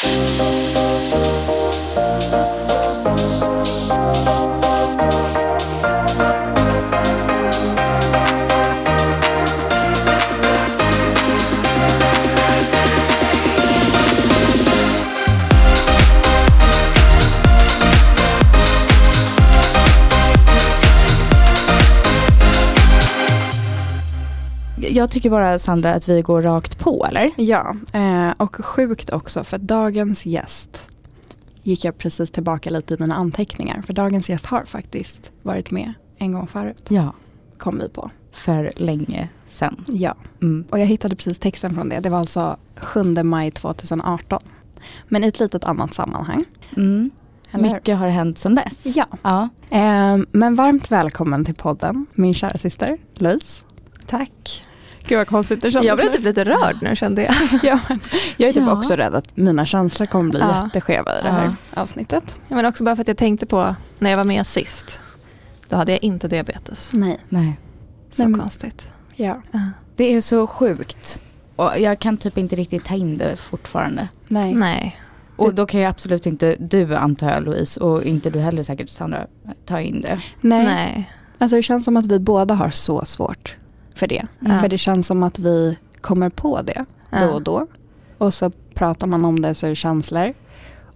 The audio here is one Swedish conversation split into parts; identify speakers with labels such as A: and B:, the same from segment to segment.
A: Música Jag tycker bara Sandra att vi går rakt på eller?
B: Ja, eh, och sjukt också för dagens gäst gick jag precis tillbaka lite i mina anteckningar. För dagens gäst har faktiskt varit med en gång förut.
A: Ja.
B: Kom vi på.
A: För länge sedan.
B: Ja,
A: Mm.
B: och jag hittade precis texten från det. Det var alltså 7 maj 2018. Men i ett litet annat sammanhang.
A: Mm.
B: Eller?
A: Mycket har hänt sedan dess.
B: Ja.
A: Ja.
B: Eh, men varmt välkommen till podden, min kära syster Louise.
C: Tack.
B: Gud vad konstigt det.
C: Jag blev typ lite rörd nu kände jag.
B: ja, men jag är typ
A: Ja.
B: också rädd att mina känslor kommer bli
C: Ja.
B: jätteskeva i det här
A: Ja.
B: avsnittet.
C: Ja, men också bara för att jag tänkte på när jag var med sist. Då hade jag inte diabetes.
B: Nej.
A: Nej.
C: Så
B: Nej, men-
C: konstigt.
B: Ja.
A: Det är så sjukt. Och jag kan typ inte riktigt ta in det fortfarande.
B: Nej.
C: Nej.
A: Och då kan ju absolut inte du antar jag Louise och inte du heller säkert Sandra ta in det.
B: Nej.
C: Nej.
B: Alltså det känns som att vi båda har så svårt för det.
C: Ja.
B: För det känns som att vi kommer på det då och då. Och så pratar man om det så är det känslor.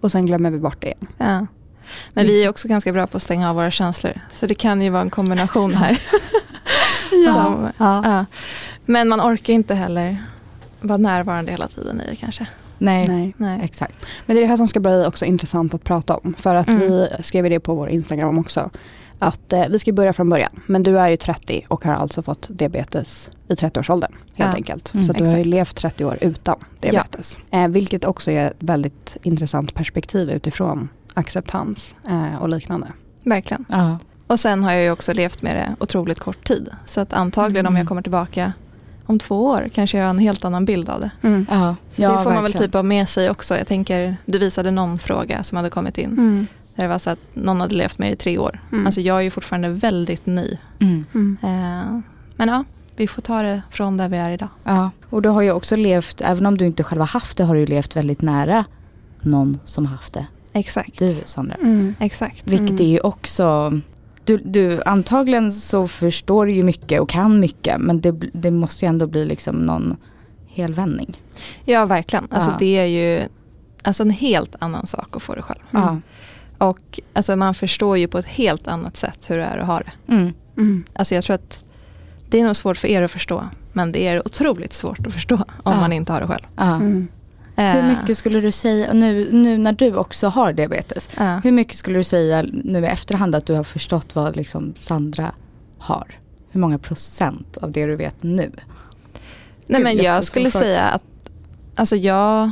B: Och sen glömmer vi bort det igen.
C: Ja. Men vi är också ganska bra på att stänga av våra känslor. Så det kan ju vara en kombination här. Som,
B: Ja.
C: ja. Men man orkar inte heller vara närvarande hela tiden i det kanske.
A: Nej,
B: Nej.
C: Nej.
A: exakt.
B: Men det är det här som ska bli också intressant att prata om. För att
C: Mm.
B: vi skrev det på vår Instagram också. Att eh, vi ska börja från början. Men du är ju 30 och har alltså fått diabetes i 30-årsåldern. Helt
C: Ja.
B: enkelt.
A: Mm.
B: Så du har ju levt 30 år utan diabetes. Eh, vilket också är ett väldigt intressant perspektiv utifrån acceptans eh, och liknande.
C: Verkligen.
A: Ja.
C: Och sen har jag ju också levt med det otroligt kort tid. Så att antagligen om
A: Mm.
C: jag kommer tillbaka om två år kanske jag har en helt annan bild av det.
A: Ja,
C: Så
A: ja,
C: det får man väl
A: verkligen.
C: typ ha med sig också. Jag tänker, du visade någon fråga som hade kommit in.
B: Mm.
C: Där det var så att någon hade levt med det i tre år.
B: Mm.
C: Alltså jag är ju fortfarande väldigt ny.
A: Mm.
B: Mm.
C: Eh, men ja, vi får ta det från där vi är idag.
A: Ja, och du har ju också levt, även om du inte själv har haft det, har du ju levt väldigt nära någon som haft det.
C: Exakt.
A: Du Sandra.
B: Mm.
C: Exakt.
A: Vilket
B: Mm.
A: är ju också, du, du, antagligen så förstår du ju mycket och kan mycket men det, det måste ju ändå bli liksom någon helvändning.
C: Ja, verkligen. Alltså
A: Ja.
C: det är ju alltså en helt annan sak att få det själv.
A: Ja.
C: Och alltså man förstår ju på ett helt annat sätt hur det är att ha det.
A: Mm.
B: Mm.
C: Alltså jag tror att det är nog svårt för er att förstå. Men det är otroligt svårt att förstå om
A: Ja.
C: man inte har det själv.
A: Ja.
B: Mm.
A: Hur
C: Eh,
A: mycket skulle du säga, nu, nu när du också har diabetes,
C: ja.
A: hur mycket skulle du säga nu i efterhand att du har förstått vad liksom Sandra har? Hur många procent av det du vet nu?
C: Nej
A: Gud,
C: men jag skulle säga att alltså jag,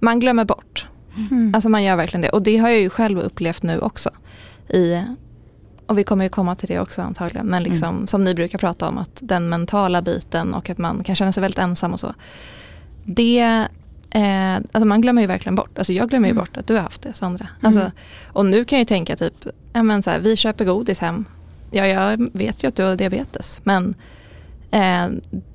C: man glömmer bort.
B: Mm.
C: Alltså man gör verkligen det. Och det har jag ju själv upplevt nu också. I, och vi kommer ju komma till det också antagligen. Men liksom,
A: Mm.
C: som ni brukar prata om, att den mentala biten och att man kan känna sig väldigt ensam och så. Det, eh, alltså man glömmer ju verkligen bort. Alltså jag glömmer ju
B: Mm.
C: bort att du har haft det Sandra. Alltså,
B: Mm.
C: Och nu kan jag ju tänka typ, ja men så här, vi köper godis hem. Ja jag vet ju att du har diabetes. Men eh,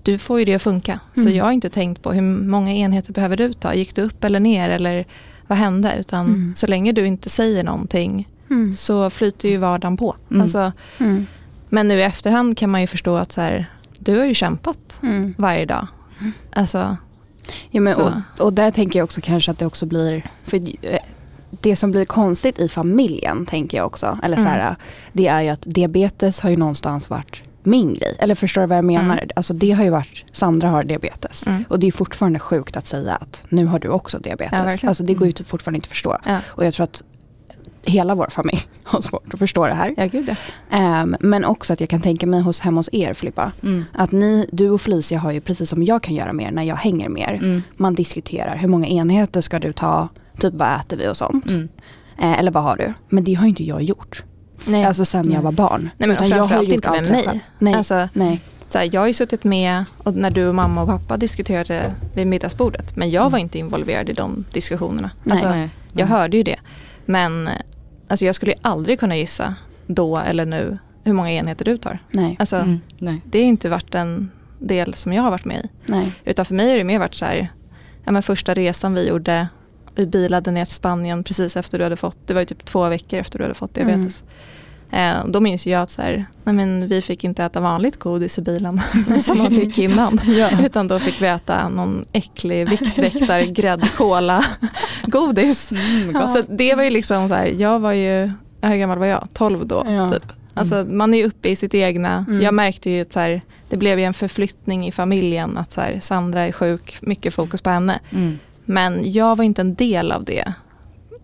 C: du får ju det att funka. Så
B: Mm.
C: jag har inte tänkt på hur många enheter behöver du ta? Gick du upp eller ner? Eller vad hände? Utan
B: Mm.
C: så länge du inte säger någonting
B: Mm.
C: så flyter ju vardagen på.
A: Mm.
C: Alltså,
B: Mm.
C: men nu i efterhand kan man ju förstå att så här, du har ju kämpat
B: Mm.
C: varje dag. Alltså,
B: Ja, men, och, och där tänker jag också kanske att det också blir, för eh, det som blir konstigt i familjen tänker jag också, eller så här, det är ju att diabetes har ju någonstans varit min grej. Eller förstår du vad jag menar?
C: Mm.
B: Alltså det har ju varit, Sandra har diabetes.
C: mm.
B: Och det är fortfarande sjukt att säga att nu har du också
C: Ja,
B: diabetes.
C: verkligen.
B: alltså det går ju typ fortfarande inte att förstå.
C: Ja.
B: Och jag tror att hela vår familj har svårt att förstå det här.
C: ja gud ja.
B: Ehm, men också att jag kan tänka mig hos, hemma hos er Filippa,
A: Mm.
B: att ni, du och Felicia har ju precis som jag kan göra mer när jag hänger med er.
A: Mm.
B: Man diskuterar hur många enheter ska du ta, typ vad äter vi och sånt.
A: Mm.
B: Eh, eller vad har du? Men det har ju inte jag gjort.
C: Nej.
B: Alltså sen jag var barn.
C: Nej men
B: Utan jag har
C: inte med mig.
B: Nej.
C: Alltså,
B: Nej.
C: så här, jag har ju suttit med och när du och mamma och pappa diskuterade vid middagsbordet. Men jag var inte involverad i de diskussionerna.
B: Nej.
C: Alltså,
A: Nej.
C: jag hörde ju det. Men alltså, jag skulle ju aldrig kunna gissa då eller nu hur många enheter du tar.
B: Nej.
C: Alltså,
A: Mm. Nej.
C: Det har inte varit en del som jag har varit med i.
B: Nej.
C: Utan för mig har det mer varit så här, ja, men första resan vi gjorde vi bilade ner till Spanien precis efter du hade fått, det var ju typ två veckor efter du hade fått diabetes. Eh, då minns jag att så här, nej men vi fick inte äta vanligt godis i bilen som man fick innan. Utan då fick vi äta någon äcklig viktväktar gräddkola godis.
A: Mm,
C: Så det var ju liksom så här, jag var ju, hur gammal var jag? 12 då
B: Ja.
C: typ. Alltså man är ju uppe i sitt egna,
B: Mm.
C: jag märkte ju att så här, det blev en förflyttning i familjen att så här, Sandra är sjuk, mycket fokus på henne.
A: Mm.
C: Men jag var inte en del av det.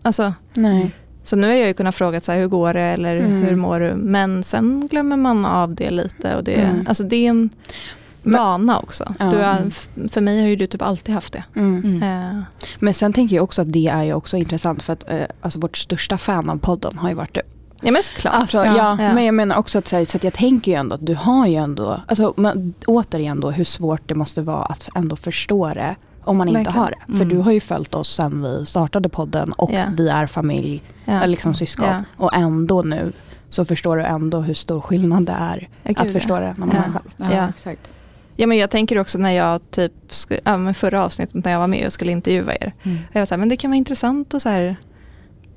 C: Alltså,
B: Nej.
C: så nu har jag ju kunnat fråga så här, hur går det eller
B: Mm.
C: hur mår du? Men sen glömmer man av det lite och det,
B: Mm.
C: alltså det är en vana också.
B: Ja.
C: Du har,
A: Mm.
C: för mig har ju du typ alltid haft det.
B: Mm.
A: Mm.
C: Eh,
B: Men sen tänker jag också att det är ju också intressant för att eh, alltså vårt största fan av podden har ju varit du.
C: ja men såklart.
B: Alltså,
A: Ja.
B: ja,
C: Ja.
B: men jag menar också att, så, här, så att jag tänker ju ändå att du har ju ändå, alltså, men, återigen då hur svårt det måste vara att ändå förstå det om man inte
C: Verkligen.
B: har det. För
A: Mm.
B: du har ju följt oss sedan vi startade podden och
C: Ja.
B: vi är familj, eller liksom syskon.
C: Ja.
B: Och ändå nu så förstår du ändå hur stor skillnad det är
C: Ja,
B: att förstå det när man
C: Ja.
B: det själv.
A: Ja,
C: Ja.
A: exakt.
C: Ja men jag tänker också när jag typ, ja, men förra avsnittet när jag var med och skulle intervjua er.
A: Mm.
C: Jag var så här, men det kan vara intressant att så här,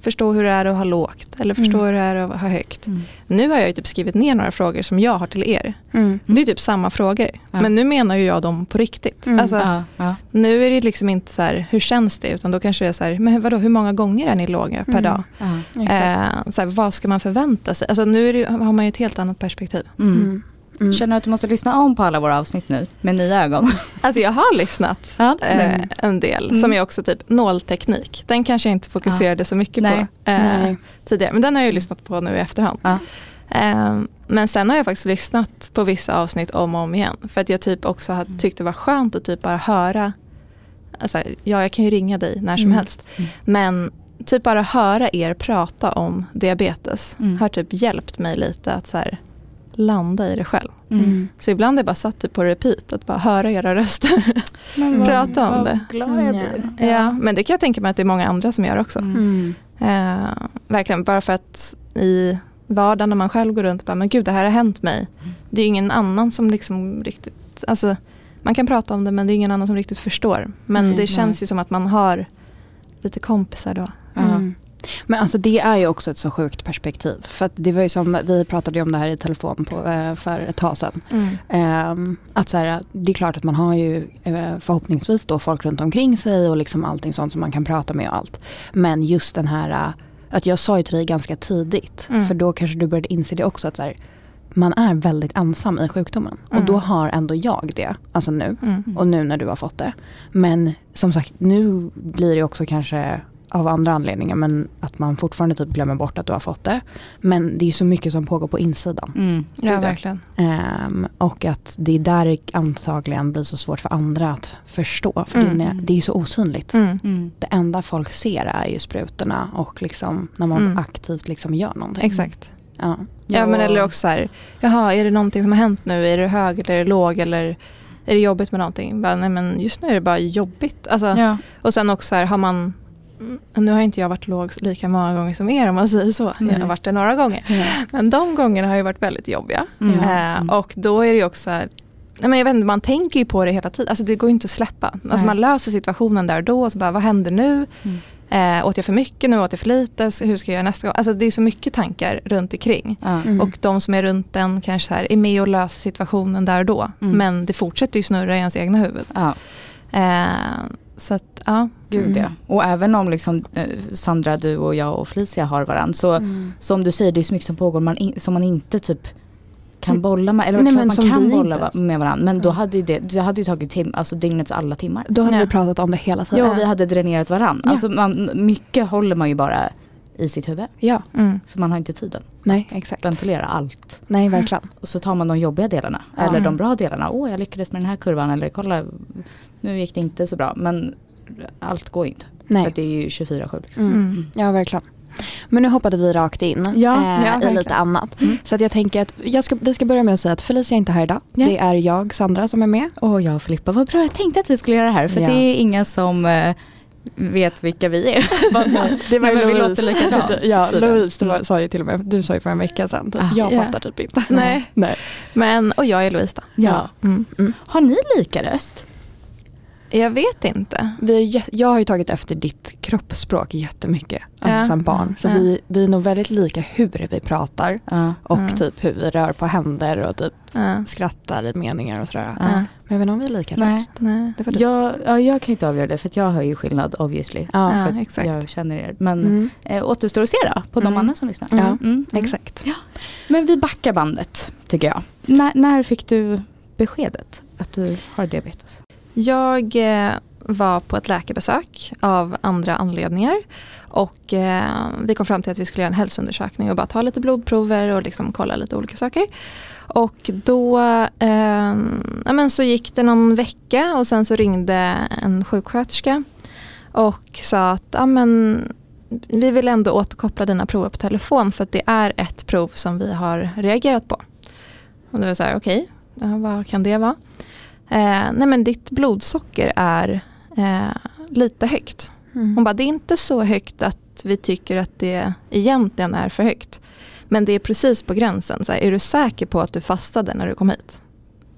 C: förstå hur det är att ha lågt eller förstå
B: Mm.
C: hur det är att ha högt.
A: Mm.
C: Nu har jag ju typ skrivit ner några frågor som jag har till er.
B: Mm.
C: Det är typ samma frågor.
A: Ja.
C: Men nu menar ju jag dem på riktigt.
B: Mm.
C: Alltså,
A: Ja, ja.
C: Nu är det liksom inte så här, hur känns det? Utan då kanske det är så här, men vadå, hur många gånger är ni låga per
B: Mm.
C: dag? Eh, så här, vad ska man förvänta sig? Alltså nu är det, har man ju ett helt annat perspektiv.
A: Mm.
B: Mm. Mm.
A: Känner du att du måste lyssna om på alla våra avsnitt nu med nya ögon?
C: Alltså jag har lyssnat
A: Ja.
C: eh, en del
A: Mm.
C: som är också typ nålteknik. Den kanske jag inte fokuserade så mycket
A: Nej.
C: på eh, tidigare. Men den har jag ju lyssnat på nu i efterhand.
A: Ja.
C: Eh, men sen har jag faktiskt lyssnat på vissa avsnitt om och om igen. För att jag typ också har tyckt det var skönt att typ bara höra. Alltså, ja, jag kan ju ringa dig när som
B: Mm.
C: helst.
A: Mm.
C: Men typ bara höra er prata om diabetes
A: Mm.
C: har typ hjälpt mig lite att så här, landa i det själv.
B: Mm.
C: Så ibland är jag bara satt typ på repeat, att bara höra era röster.
A: Men vad-
C: Prata om
A: vad
C: det.
A: glad jag
B: Mm,
A: blir.
C: Ja. men det kan jag tänka mig att det är många andra som gör också.
A: Mm.
B: Mm.
C: Eh, verkligen, bara för att i vardagen när man själv går runt och bara, men gud det här har hänt mig. Det är ingen annan som liksom riktigt, alltså man kan prata om det men det är ingen annan som riktigt förstår. Men
B: Nej,
C: det känns
A: nej.
C: ju som att man har lite kompisar då.
B: Mm. Men alltså det är ju också ett så sjukt perspektiv. För det var ju som, vi pratade om det här i telefon på, eh, för ett tag sedan. Ehm, att så här, det är klart att man har ju eh, förhoppningsvis då folk runt omkring sig och liksom allting sånt som man kan prata med och allt. Men just den här, eh, att jag sa ju till dig ganska tidigt,
C: Mm.
B: för då kanske du började inse det också att så här, man är väldigt ensam i sjukdomen. Och
C: Mm.
B: då har ändå jag det, alltså nu.
C: Mm.
B: Och nu när du har fått det. Men som sagt, nu blir det också kanske av andra anledningar men att man fortfarande typ glömmer bort att du har fått det. Men det är så mycket som pågår på insidan.
A: Mm.
C: Ja, verkligen.
B: Ehm, och att det är där det antagligen blir så svårt för andra att förstå. För
C: Mm.
B: det, är, det är ju så osynligt.
C: Mm.
A: Mm.
B: Det enda folk ser är ju sprutorna och liksom när man
C: Mm.
B: aktivt liksom gör någonting.
C: Exakt.
B: Ja.
C: Ja, men eller också så här, jaha är det någonting som har hänt nu? Är det hög eller är det låg eller är det jobbigt med någonting? Bara, nej men just nu är det bara jobbigt. Alltså,
A: Ja.
C: Och sen också så här, har man mm, nu har inte jag varit låg lika många gånger som er om man säger så. Jag
B: Nej.
C: har varit det några gånger. Men de gångerna har ju varit väldigt jobbiga.
A: Mm.
C: Eh,
A: Mm.
C: och då är det också nej men jag vet inte, man tänker ju på det hela tiden. Alltså det går inte att släppa. Alltså
A: Nej.
C: man löser situationen där och då och så bara, vad händer nu?
A: Mm.
C: Eh, åt jag för mycket nu? Åt jag för lite? Hur ska jag göra nästa gång? Alltså det är så mycket tankar runt omkring.
A: Ja.
B: Mm.
C: Och de som är runt den kanske här, är med och löser situationen där och då.
A: Mm.
C: Men det fortsätter ju snurra i ens egna huvud.
A: Ja.
C: Eh, så att, ja.
A: Gud
B: Mm.
A: ja. Och även om liksom, eh, Sandra, du och jag och Felicia har varandra så
B: Mm.
A: som du säger, det är så mycket som pågår man in, som man inte typ kan bolla med. Eller
B: Nej, men
A: man kan bolla
B: inte.
A: med varandra. Men då hade ju det, det hade ju tagit tim, alltså dygnets alla timmar.
B: Då hade
C: Ja.
B: vi pratat om det hela tiden.
A: Ja, vi hade dränerat varandra.
B: Ja.
A: Alltså man, mycket håller man ju bara i sitt huvud.
B: Ja,
C: Mm.
A: För man har inte tiden.
B: nej exakt.
A: Ventilera allt.
B: Nej verkligen.
A: Och så tar man de jobbiga delarna.
B: Ja.
A: Eller de
C: Mm.
A: bra delarna. Åh, jag lyckades med den här kurvan. Eller kolla, nu gick det inte så bra. Men allt går inte. För
B: Nej.
A: att det är ju 24-7. Liksom.
B: Mm.
C: Mm.
B: Ja verkligen. Men nu hoppade vi rakt in
A: Ja,
B: eh,
C: ja,
B: i
C: verkligen.
B: lite annat.
A: Mm.
B: Så att jag tänker att jag ska, vi ska börja med att säga att Felicia är inte här idag.
A: Ja.
B: Det är jag, Sandra, som är med.
A: Och jag och Filippa, vad bra. Jag tänkte att vi skulle göra det här. För
B: Ja.
A: det är inga som eh, vet vilka vi är.
B: Det
A: var men vi låter likadant,
B: ja,
A: tydligen.
B: Louise var,
A: Mm.
B: sa ju till och med, du sa ju för en vecka sedan. Typ.
A: Ah,
B: jag
C: ja.
B: fattar typ inte.
C: Nej.
B: Nej.
C: Men, och jag är Louise då.
A: Ja.
C: Mm.
A: Har ni lika röst?
C: Jag vet inte.
B: Vi jä- jag har ju tagit efter ditt kroppsspråk jättemycket, alltså
C: Ja.
B: som barn. Så
C: Ja.
B: vi, vi är nog väldigt lika hur vi pratar
A: Ja.
B: och
C: Ja.
B: typ hur vi rör på händer och typ
C: Ja.
B: skrattar i meningar och sådär.
A: Ja.
B: Men jag vet inte om vi är lika
A: Nej.
B: röst.
C: Nej.
B: Det.
A: Jag, ja, jag kan inte avgöra det för att jag hör ju skillnad obviously.
B: Ja.
A: För
C: exakt.
A: Jag känner er. Men
B: Mm.
A: eh, återstår att se då på de
C: Mm.
A: andra som lyssnar.
B: Ja,
A: Mm, mm.
B: Exakt.
A: Men vi backar bandet tycker jag. När, när fick du beskedet att du har diabetes?
C: Jag eh, var på ett läkarbesök av andra anledningar och eh, vi kom fram till att vi skulle göra en hälsoundersökning och bara ta lite blodprover och liksom kolla lite olika saker. Och då eh, ja, men så gick det någon vecka och sen så ringde en sjuksköterska och sa att ja, men, vi vill ändå återkoppla dina prover på telefon för att det är ett prov som vi har reagerat på. Och det var så här, okej, ja, vad kan det vara? Eh, nej men ditt blodsocker är eh, lite högt.
B: Mm.
C: Hon bara, det är inte så högt att vi tycker att det egentligen är för högt. Men det är precis på gränsen. Så här, är du säker på att du fastade när du kom hit?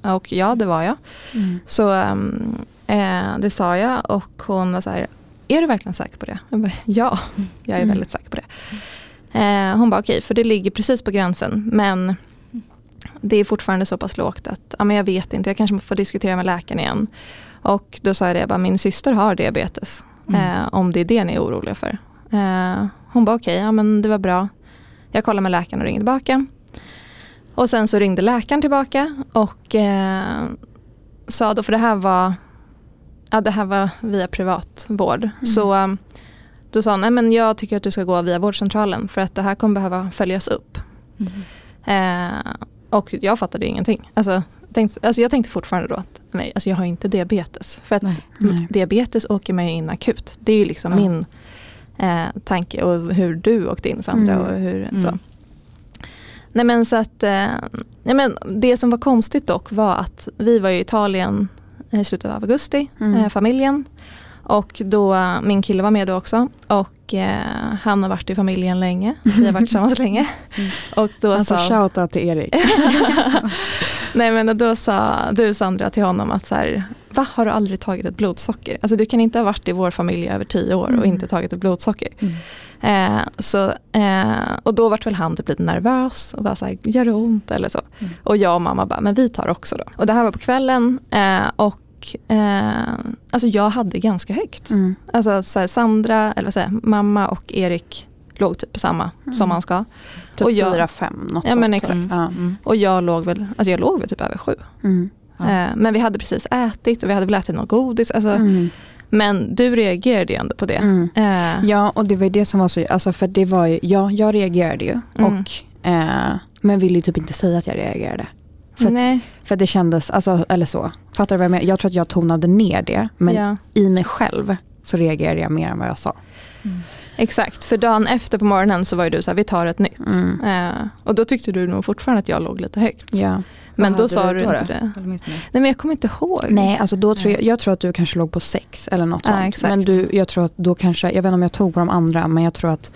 C: Och ja, det var jag.
B: Mm.
C: Så ehm, eh, det sa jag och hon var så här, är du verkligen säker på det? Jag bara, ja, jag är
B: Mm.
C: väldigt säker på det. Eh, hon bara, okej, för det ligger precis på gränsen. Men det är fortfarande så pass lågt att ja, men jag vet inte, jag kanske får diskutera med läkaren igen. Och då sa jag det, jag bara, min syster har diabetes.
A: Mm.
C: Eh, om det är det ni är oroliga för. Eh, hon bara okej, ja men det var bra. Jag kollade med läkaren och ringde tillbaka. Och sen så ringde läkaren tillbaka och eh, sa då, för det här var, ja, det här var via privatvård. Så eh, då sa hon, nej men jag tycker att du ska gå via vårdcentralen för att det här kommer behöva följas upp. Eh, och jag fattade ju ingenting. Alltså, tänkte, alltså jag tänkte fortfarande då att nej, alltså jag har inte diabetes. För att
A: Nej.
B: Nej.
C: diabetes åker man ju in akut. Det är ju liksom
A: Ja.
C: min eh, tanke och hur du åkte in Sandra.
B: Mm.
C: Och hur,
A: Mm.
C: så. Nej men så att, eh, nej men det som var konstigt dock var att vi var i Italien i slutet av augusti,
B: Mm.
C: eh, familjen. Och då, min kille var med då också och eh, han har varit i familjen länge. Vi har varit tillsammans länge.
A: Mm.
C: Och då
B: Alltså
C: sa,
B: shoutout till Erik.
C: Nej men då sa du Sandra till honom att så här, va har du aldrig tagit ett blodsocker? Alltså du kan inte ha varit i vår familj över tio år och
B: Mm.
C: inte tagit ett blodsocker.
A: Mm.
C: Eh, så, eh, och då vart väl han typ lite nervös och bara så här, gör det ont eller så.
A: Mm.
C: Och jag och mamma bara, men vi tar också då. Och det här var på kvällen eh, och eh, alltså jag hade ganska högt.
B: Mm.
C: Alltså så här, Sandra, eller vad säger mamma och Erik låg typ på samma
B: Mm.
C: som man ska.
B: Typ
C: Och jag-
B: fyra, fem, något
C: Ja, men
B: sånt.
C: exakt.
A: Mm.
B: Ja.
A: Mm.
C: Och jag låg väl, alltså jag låg väl typ över sju.
B: Mm.
A: Ja.
C: Eh, men vi hade precis ätit och vi hade väl ätit något godis. Alltså,
B: Mm.
C: Men du reagerade ju ändå på det.
B: Mm.
C: Eh,
B: Ja, och det var ju det som var så, alltså för det var ju, ja, jag reagerade ju. Och, eh, men ville typ inte säga att jag reagerade. För-
C: Nej,
B: För det kändes, alltså, eller så. Fattar du vad jag menar? Jag tror att jag tonade ner det, men
C: ja,
B: i mig själv så reagerade jag mer än vad jag sa.
A: Mm.
C: exakt. För dagen efter på morgonen så var ju du så här, vi tar ett nytt.
B: Mm.
C: Eh, och då tyckte du nog fortfarande att jag låg lite högt.
B: Ja.
C: Men
A: Vad
C: då sa du
A: då
C: inte
A: då?
C: det. Nej men jag kommer inte ihåg.
B: Nej, alltså då tror jag, jag tror att du kanske låg på sex eller något
C: Ja,
B: sånt.
C: exakt.
B: Men du, jag tror att då kanske, jag vet inte om jag tog på de andra, men jag tror att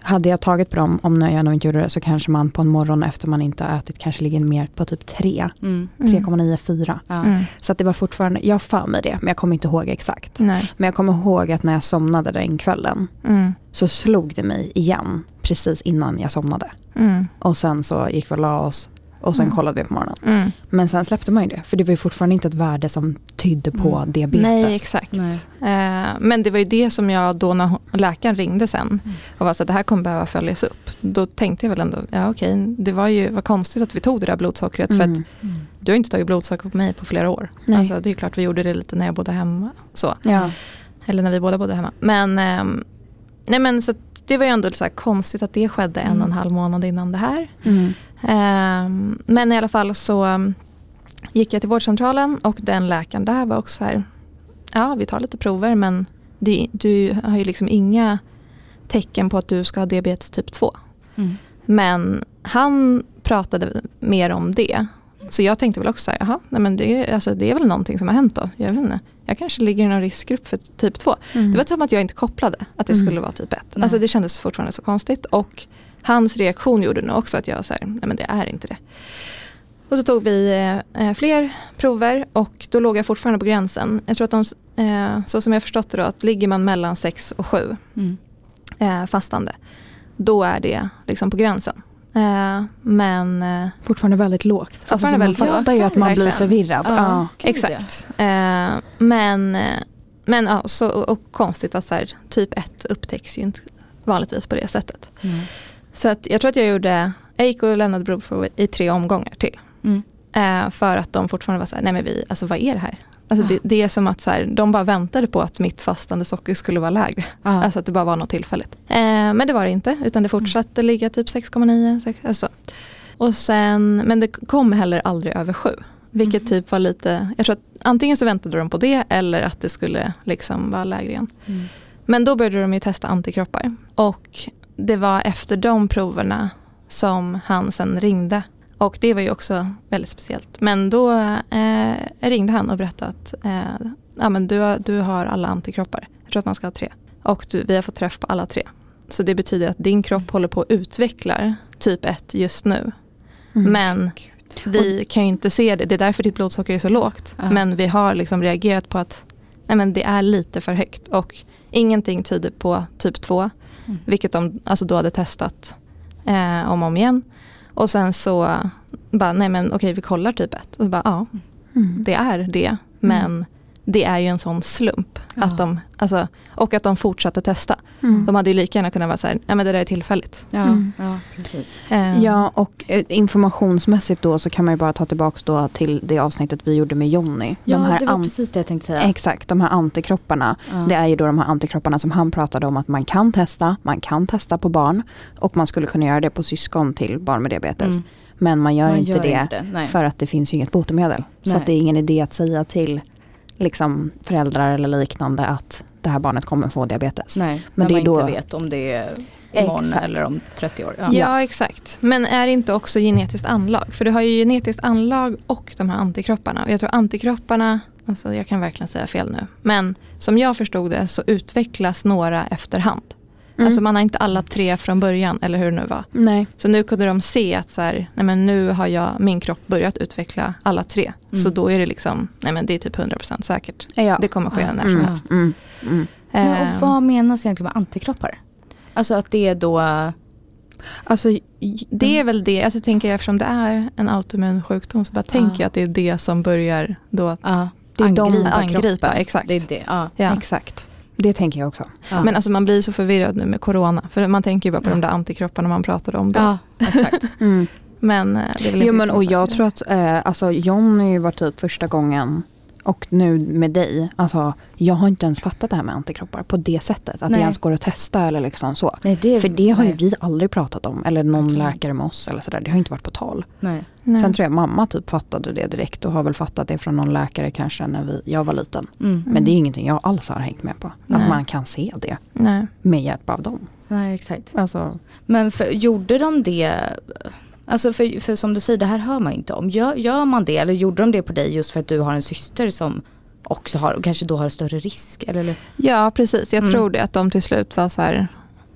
B: hade jag tagit på dem, om jag nog inte gjorde det, så kanske man på en morgon efter man inte har ätit kanske ligger mer på typ 3,
A: Mm.
B: 3,94.
A: Ja.
C: Mm.
B: Så att det var fortfarande, jag har för mig det, men jag kommer inte ihåg exakt.
C: Nej.
B: Men jag kommer ihåg att när jag somnade den kvällen
C: Mm.
B: så slog det mig igen precis innan jag somnade.
C: Mm.
B: Och sen så gick vi och la oss och sen
C: Mm.
B: kollade vi på morgonen.
C: Mm.
B: Men sen släppte man ju det, för det var ju fortfarande inte ett värde som tydde på
A: Mm.
B: diabetes.
C: Nej exakt.
A: Nej.
C: Eh, men det var ju det som jag då när läkaren ringde sen
A: Mm.
C: och var så att det här kommer behöva följas upp. Då tänkte jag väl ändå, ja okej, det var ju vad konstigt att vi tog det där blodsockret för att
B: Mm.
A: Mm.
C: du har inte tagit blodsocker på mig på flera år.
B: Nej.
C: Alltså, det är klart vi gjorde det lite när jag bodde hemma. Så.
B: Ja.
C: Eller när vi båda bodde hemma. Men, ehm, nej men så det var ju ändå så konstigt att det skedde en och en halv månad innan det här.
B: Mm.
C: Ehm, men i alla fall så um, gick jag till vårdcentralen och den läkaren där var också så här, ja vi tar lite prover men det, du har ju liksom inga tecken på att du ska ha diabetes typ 2.
A: Mm.
C: Men han pratade mer om det. Så jag tänkte väl också så här, jaha, nej men det, är- alltså, det är väl någonting som har hänt då. Jag vet inte. Jag kanske ligger i någon riskgrupp för typ 2.
B: Mm.
C: Det var som att jag inte kopplade att det
B: Mm.
C: skulle vara typ 1.
A: Nej.
C: Alltså det kändes fortfarande så konstigt. Och hans reaktion gjorde nog också att jag här, nej men det är inte det. Och så tog vi eh, fler prover och då låg jag fortfarande på gränsen. Jag tror att de eh, så som jag förstått det då, att ligger man mellan 6 och 7
A: Mm.
C: eh, fastande, då är det liksom på gränsen. Eh, men eh,
B: Fortfarande väldigt lågt. Alltså,
C: Fortfarande
B: så man fattar ju att man blir förvirrad.
A: Ja.
B: Ja.
C: Exakt. Eh, men men ja, så, och konstigt att så här, typ 1 upptäcks ju inte vanligtvis på det sättet.
A: Mm.
C: Så att jag tror att jag gjorde, jag gick och lämnade blodprov i tre omgångar till.
A: Mm.
C: Eh, för att de fortfarande var så här, nej men vi, alltså vad är det här? Alltså det, det är som att så här, de bara väntade på att mitt fastande socker skulle vara lägre.
A: Ja.
C: Alltså att det bara var något tillfälligt. Eh, men det var det inte, utan det fortsatte ligga typ 6,9. sex- Alltså. Och sen, men det kom heller aldrig över 7. Vilket
A: Mhm.
C: typ var lite, jag tror att antingen så väntade de på det eller att det skulle liksom vara lägre igen.
A: Mm.
C: Men då började de ju testa antikroppar. Och det var efter de proverna som han sen ringde. Och det var ju också väldigt speciellt. Men då eh, ringde han och berättade att eh, ja, men du, du har alla antikroppar. Jag tror att man ska ha tre. Och du, vi har fått träff på alla tre. Så det betyder att din kropp håller på att utveckla typ 1 just nu.
B: Mm.
C: Men vi kan ju inte se det. Det är därför ditt blodsocker är så lågt.
A: Ja.
C: Men vi har liksom reagerat på att nej men det är lite för högt. Och ingenting tyder på typ 2.
A: Mm.
C: Vilket de alltså då hade testat eh, om och om igen. Och sen så bara, nej men okej vi kollar typ 1. Och så bara, ja
B: Mm.
C: det är det. Men det är ju en sån slump.
A: Ja.
C: Att de, alltså, och att de fortsatte testa.
B: Mm.
C: De hade ju lika gärna kunnat vara så här, nej men det där är tillfälligt.
A: Ja,
B: Mm.
A: ja, precis.
C: Eh,
B: Ja och eh, informationsmässigt då så kan man ju bara ta tillbaka då till det avsnittet vi gjorde med Jonny.
A: Ja,
B: de här
A: det var precis det jag tänkte säga.
B: Exakt, de här antikropparna.
A: Ja.
B: Det är ju då de här antikropparna som han pratade om att man kan testa. Man kan testa på barn och man skulle kunna göra det på syskon till barn med diabetes.
A: Mm.
B: Men man gör,
A: Man
B: inte,
A: gör
B: det
A: inte det,
B: för att det finns ju inget botemedel. Så
A: Nej.
B: att det är ingen idé att säga till liksom, föräldrar eller liknande att det här barnet kommer få diabetes.
A: Nej,
B: Men
A: när
B: det är
A: man
B: då-
A: inte vet om det är imorgon
B: Exakt.
A: eller om 30 år.
C: Ja.
A: Ja.
C: exakt. Men är det inte också genetiskt anlag? För du har ju genetiskt anlag och de här antikropparna. Och jag tror antikropparna, alltså jag kan verkligen säga fel nu. Men som jag förstod det så utvecklas några efterhand.
B: Mm.
C: Alltså man har inte alla tre från början eller hur det nu var.
B: Nej.
C: Så nu kunde de se att så här, nej men nu har jag, min kropp börjat utveckla alla tre.
A: Mm.
C: Så då är det liksom, nej men det är typ 100% säkert.
B: Ja.
C: Det kommer ske
A: Ja.
C: när som
B: Mm.
C: helst.
B: Mm. Mm.
A: Men, och vad menas egentligen med antikroppar? Alltså att det är då...
B: Alltså,
C: Det är väl det, alltså tänker jag eftersom det är en autoimmun sjukdom så bara tänker jag att det är det som börjar då
A: Ja,
B: Det är de-
A: angripa,
C: angripa,
A: kroppen.
C: exakt.
A: Det är det, ja.
C: Ja.
B: Exakt. Det tänker jag också.
A: ja.
C: Men alltså man blir så förvirrad nu med corona. För man tänker ju bara på
A: Ja.
C: de där antikropparna man pratade om då.
A: ja, exakt.
B: Mm.
C: Men eh, det är väl
B: Jo men och jag tror att, eh, alltså Johnny var typ första gången och nu med dig, alltså jag har inte ens fattat det här med antikroppar på det sättet. Att
A: Nej.
B: det ens går att testa eller liksom så.
A: Nej, det,
B: För det har ju
A: nej,
B: vi aldrig pratat om, eller någon läkare med oss eller sådär. Det har inte varit på tal.
A: Nej.
C: Nej.
B: Sen tror jag mamma typ fattade det direkt och har väl fattat det från någon läkare kanske när vi, jag var liten.
A: Mm.
B: Men det är ingenting jag alls har hängt med på.
A: Nej.
B: Att man kan se det
C: Nej.
B: med hjälp av dem.
A: Nej, exakt.
B: Alltså,
A: Men för, gjorde de det, alltså för, för som du säger, det här hör man inte om. Gör, gör man det eller gjorde de det på dig just för att du har en syster som också har, och kanske då har större risk? Eller?
C: Ja precis, jag
A: Mm.
C: tror det att de till slut var så här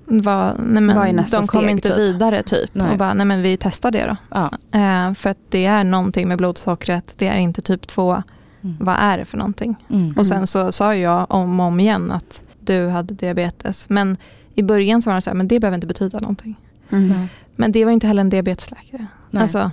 C: var, nej men, de kom
B: steg,
C: inte
B: typ?
C: vidare typ.
A: Nej.
C: Och bara, nej men vi testar det då.
A: Ja.
C: Eh, för att det är någonting med blodsockret, det är inte typ 2.
A: Mm.
C: Vad är det för någonting?
A: Mm.
C: Och sen så sa jag om och om igen att du hade diabetes. Men i början så var det så här, men det behöver inte betyda någonting.
B: mm.
C: Men det var inte heller en diabetesläkare.
A: Nej.
C: Alltså,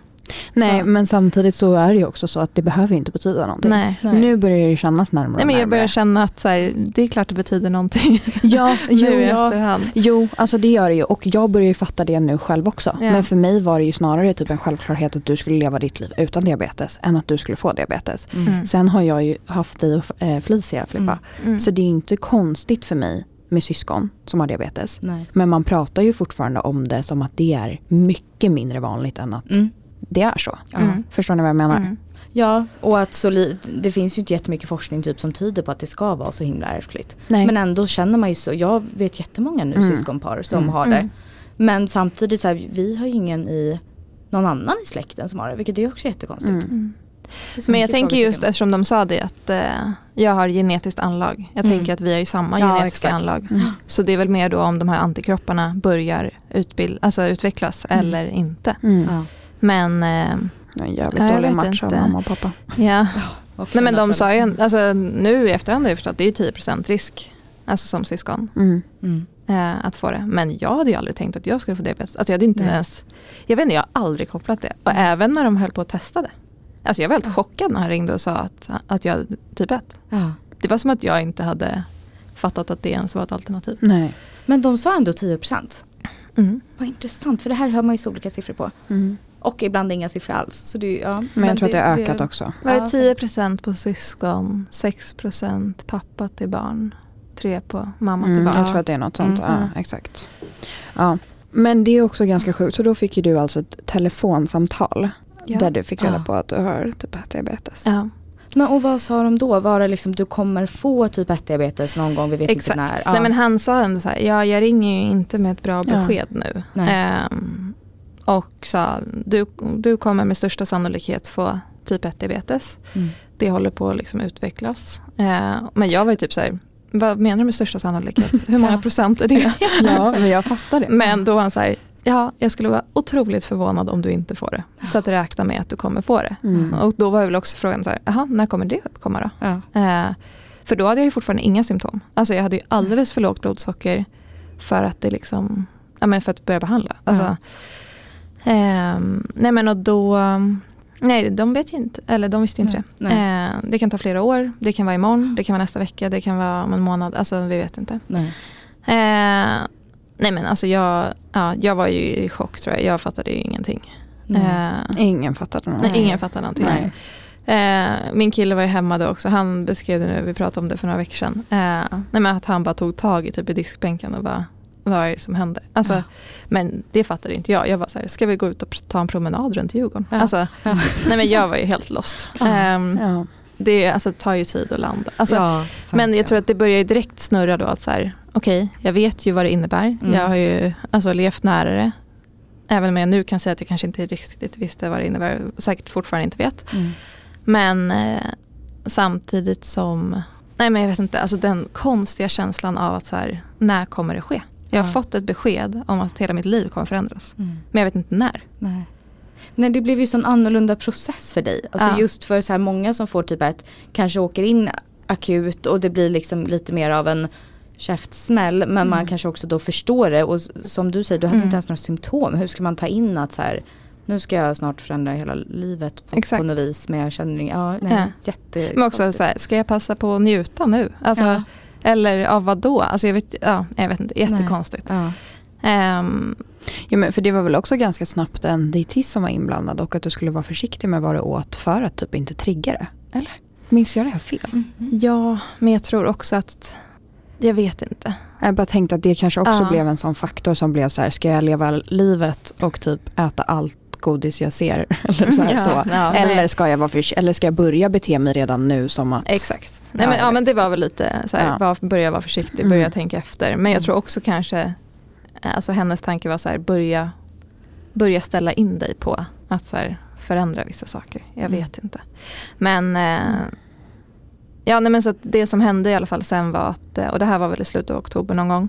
B: Nej
C: Så.
B: men samtidigt så är det ju också så att det behöver inte betyda någonting.
C: nej.
B: Nu börjar det kännas närmare
C: Nej, men jag
B: närmare.
C: börjar känna att så här, det är klart det betyder någonting
B: Ja,
C: nu
B: jo,
C: i
B: ja.
C: efterhand.
B: jo, alltså det gör det ju och jag börjar ju fatta det nu själv också.
C: Ja.
B: Men för mig var det ju snarare typ en självklarhet att du skulle leva ditt liv utan diabetes än att du skulle få diabetes.
A: Mm.
C: Mm.
B: Sen har jag ju haft dig och eh, Felicia Filippa.
C: Mm.
B: Så det är ju inte konstigt för mig med syskon som har diabetes.
A: Nej.
B: Men man pratar ju fortfarande om det som att det är mycket mindre vanligt än att
A: Mm.
B: det är så.
C: Mm.
B: Förstår ni vad jag menar?
C: Mm.
A: Ja, och att så li- det finns ju inte jättemycket forskning typ som tyder på att det ska vara så himla ärftligt.
B: Nej.
A: Men ändå känner man ju så, jag vet jättemånga nu
B: Mm.
A: syskonpar som
B: Mm.
A: har det.
C: Mm.
A: Men samtidigt så här, vi har ju ingen i någon annan i släkten som har det, vilket är också jättekonstigt.
B: Mm.
C: Men jag tänker just eftersom de sa det att eh, jag har genetiskt anlag. Jag
A: Mm.
C: tänker att vi har ju samma
A: Ja,
C: genetiska
A: exakt.
C: anlag.
B: Mm.
C: Så det är väl mer då om de här antikropparna börjar utbild, alltså utvecklas
A: Mm.
C: eller inte.
B: Mm.
A: Ja.
C: Men eh,
B: en jävligt
C: Ja,
B: dålig match av mamma och pappa.
C: ja,
A: Och
C: Nej men de sa ju, alltså, nu i efterhand har jag förstått att det är ju 10% risk. Alltså som syskon.
B: Mm.
A: Mm.
C: eh, att få det. Men jag hade ju aldrig tänkt att jag skulle få diabetes. Alltså jag hade inte
A: Nej.
C: ens, jag vet inte, jag har aldrig kopplat det. Och även när de höll på att testa det. Alltså jag var helt chockad när han ringde och sa att, att jag hade typ 1.
A: Ja.
C: Det var som att jag inte hade fattat att det ens var ett alternativ.
B: Nej.
A: Men de sa ändå 10%.
C: Mm.
A: Vad intressant, för det här hör man ju så olika siffror på.
B: Mm.
A: Och ibland inga siffror alls. Så det, ja.
B: Men jag tror att det har ökat också.
C: Var det 10% på syskon, 6% pappa till barn, 3 på mamma till
B: Mm,
C: barn.
B: jag tror att det är något sånt.
A: Mm.
B: Ja, exakt. Ja. Men det är också ganska sjukt. Så då fick ju du alltså ett telefonsamtal
C: Ja.
B: där du fick reda
A: Ja.
B: på att du har typ 1 diabetes.
C: Ja.
A: Men och vad sa de då? Var det liksom du kommer få typ 1 diabetes någon gång, vi vet
C: Exakt.
A: inte när. Ja.
C: Nej, men han sa ändå så här, ja, jag ringer ju inte med ett bra
B: Ja.
C: besked nu.
A: Nej.
C: Ehm, och sa, du, du kommer med största sannolikhet få typ 1 diabetes.
A: Mm.
C: Det håller på att liksom utvecklas. Ehm, men jag var ju typ så här, vad menar du med största sannolikhet? Hur många
A: Ja.
C: procent är det?
B: Ja, men jag fattar det.
C: Men då var han så här, ja, jag skulle vara otroligt förvånad om du inte får det. Så att räkna med att du kommer få det.
B: Mm.
C: Och då var väl också frågan så här, jaha, när kommer det komma då?
A: Ja.
C: Eh, för då hade jag ju fortfarande inga symptom. Alltså jag hade ju alldeles för lågt blodsocker för att det liksom, ja men för att börja behandla. Alltså, ehm, nej men och då, nej de vet ju inte, eller de visste ju inte
A: Nej,
C: det. Eh, det kan ta flera år, det kan vara imorgon, det kan vara nästa vecka, det kan vara om en månad, alltså vi vet inte.
A: Nej.
C: Men alltså jag, ja, jag var ju i chock tror jag, jag fattade ju ingenting.
A: Nej.
C: Eh,
B: Ingen fattade något.
C: nej, ingen fattade någonting.
A: Nej.
C: Eh, min kille var ju hemma då också, han beskrev det nu, vi pratade om det för några veckor sedan. Eh, nej men att han bara tog tag i typ i diskbänken och bara, vad är det som händer? Alltså,
A: Ja.
C: Men det fattade inte jag, jag var så här, ska vi gå ut och ta en promenad runt Djurgården?
A: Ja.
C: Alltså,
A: Ja.
C: nej men jag var ju helt lost.
B: Ja.
C: Det alltså, tar ju tid att landa. Alltså,
A: ja,
C: men jag tror att det börjar ju direkt snurra då att så här, okej, jag vet ju vad det innebär.
A: Mm.
C: Jag har ju alltså, levt nära det. Även om jag nu kan säga att jag kanske inte riktigt visste vad det innebär, säkert fortfarande inte vet.
A: Mm.
C: Men eh, samtidigt som, nej men jag vet inte, alltså den konstiga känslan av att så här, när kommer det ske? Jag har
A: Ja.
C: fått ett besked om att hela mitt liv kommer förändras.
A: Mm.
C: Men jag vet inte när.
A: Nej. Nej det blev ju sån annorlunda process för dig. Alltså
C: Ja.
A: just för så här många som får typ ett, kanske åker in akut och det blir liksom lite mer av en käftsmäll men man
C: Mm.
A: kanske också då förstår det och som du säger du hade
C: Mm.
A: inte ens några symptom. Hur ska man ta in att så här nu ska jag snart förändra hela livet på,
C: Exakt.
A: på något vis men jag känner ja, nej,
C: Ja.
A: jätte
C: Men också så här, ska jag passa på att njuta nu? Alltså,
A: ja.
C: Eller av vad då? Alltså jag vet, ja, jag vet inte, jättekonstigt.
A: Ja.
B: Ja, men för det var väl också ganska snabbt en dietist som var inblandad och att du skulle vara försiktig med vad du åt för att typ inte trigga det. Eller? Minns jag det här fel?
C: ja, men jag tror också att, jag vet inte.
B: Jag bara tänkte att det kanske också
C: Ja.
B: blev en sån faktor som blev så här, ska jag leva livet och typ äta allt godis jag ser? Eller, så här,
C: Ja,
B: så.
C: ja,
B: eller, ska jag vara försi- eller ska jag börja bete mig redan nu som att...
C: Exakt. Nej, men, ja, men det var väl lite så här, var, börja vara försiktig,
B: Mm.
C: börja tänka efter. Men jag
A: Mm.
C: tror också kanske, alltså hennes tanke var så här, börja, börja ställa in dig på att så här, förändra vissa saker. Jag
A: Mm.
C: vet inte. Men, eh, ja, nej, men så det som hände i alla fall sen var att, eh, och det här var väl i slutet av oktober någon gång.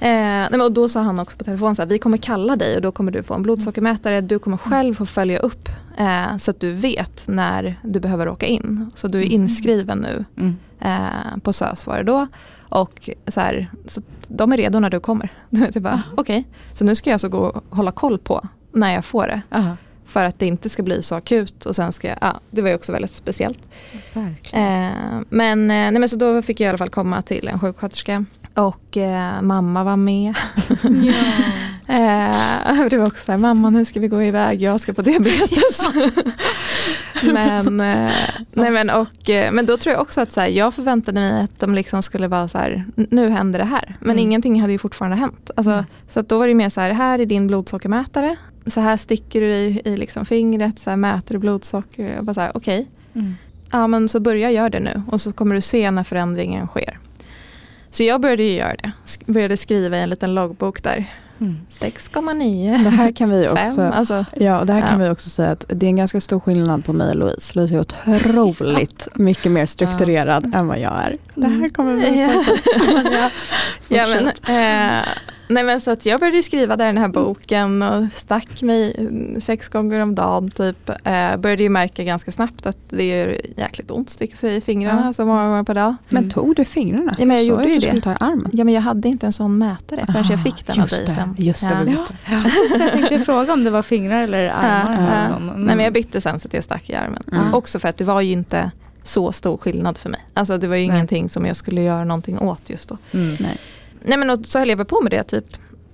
C: Eh, nej, men och då sa han också på telefon så här, vi kommer kalla dig och då kommer du få en blodsockermätare. Du kommer själv få följa upp eh, så att du vet när du behöver åka in. Så du är
A: Mm.
C: inskriven nu
A: Mm.
C: eh, på SÖS var det då. Och så, här, så de är redo när du kommer. Du vet, jag bara, Okej, så nu ska jag alltså gå och hålla koll på när jag får det.
A: Aha.
C: För att det inte ska bli så akut och sen ska jag, ja, det var ju också väldigt speciellt. Eh, men, eh, nej, men så då fick jag i alla fall komma till en sjuksköterska och eh, mamma var med. Eh, det var också så här, mamma nu ska vi gå iväg, jag ska på diabetes. men, eh, nej, men, och, eh, men då tror jag också att så här, jag förväntade mig att de liksom skulle vara så här, "N- nu händer det här. Men
A: Mm.
C: ingenting hade ju fortfarande hänt. Alltså,
A: Mm.
C: Så då var det mer så här, här är din blodsockermätare. Så här sticker du i, i liksom fingret, så här mäter du blodsocker. Jag bara så här, okej.
A: Mm.
C: Ja men så börja göra det nu och så kommer du se när förändringen sker. Så jag började ju göra det. Sk- började skriva i en liten loggbok där.
A: Mm.
C: 6,9.
B: Det här kan vi
C: Fem,
B: också...
C: alltså.
B: Ja, det här kan
C: Ja.
B: vi också säga att det är en ganska stor skillnad på mig och Louise. Louise är otroligt mycket mer strukturerad än vad jag är. Det här kommer vi
C: Ja.
B: att
C: ja, men, eh, nej men så att jag började skriva där i den här boken och stack mig mm, sex gånger om dagen typ. Eh, började ju märka ganska snabbt att det gör jäkligt ont att sticka sig i fingrarna
A: Ja.
C: så många gånger per dag.
B: Men tog du fingrarna?
C: Ja, men jag
B: Sa
C: gjorde ju det.
B: ta i armen.
C: Ja men jag hade inte en sån mätare förrän jag
B: Ah,
C: fick den av dig
B: det,
C: sen.
B: Just det,
C: ja.
A: Ja. Precis, jag tänkte fråga om det var fingrar eller armar.
C: Ja, ja.
A: Mm.
C: Nej men jag bytte sen så att jag stack i armen.
B: Mm.
C: Också för att det var ju inte så stor skillnad för mig. Alltså det var ju
A: Nej.
C: ingenting som jag skulle göra någonting åt just då.
A: Mm.
B: Nej.
C: Nej men och så höll jag på med det typ,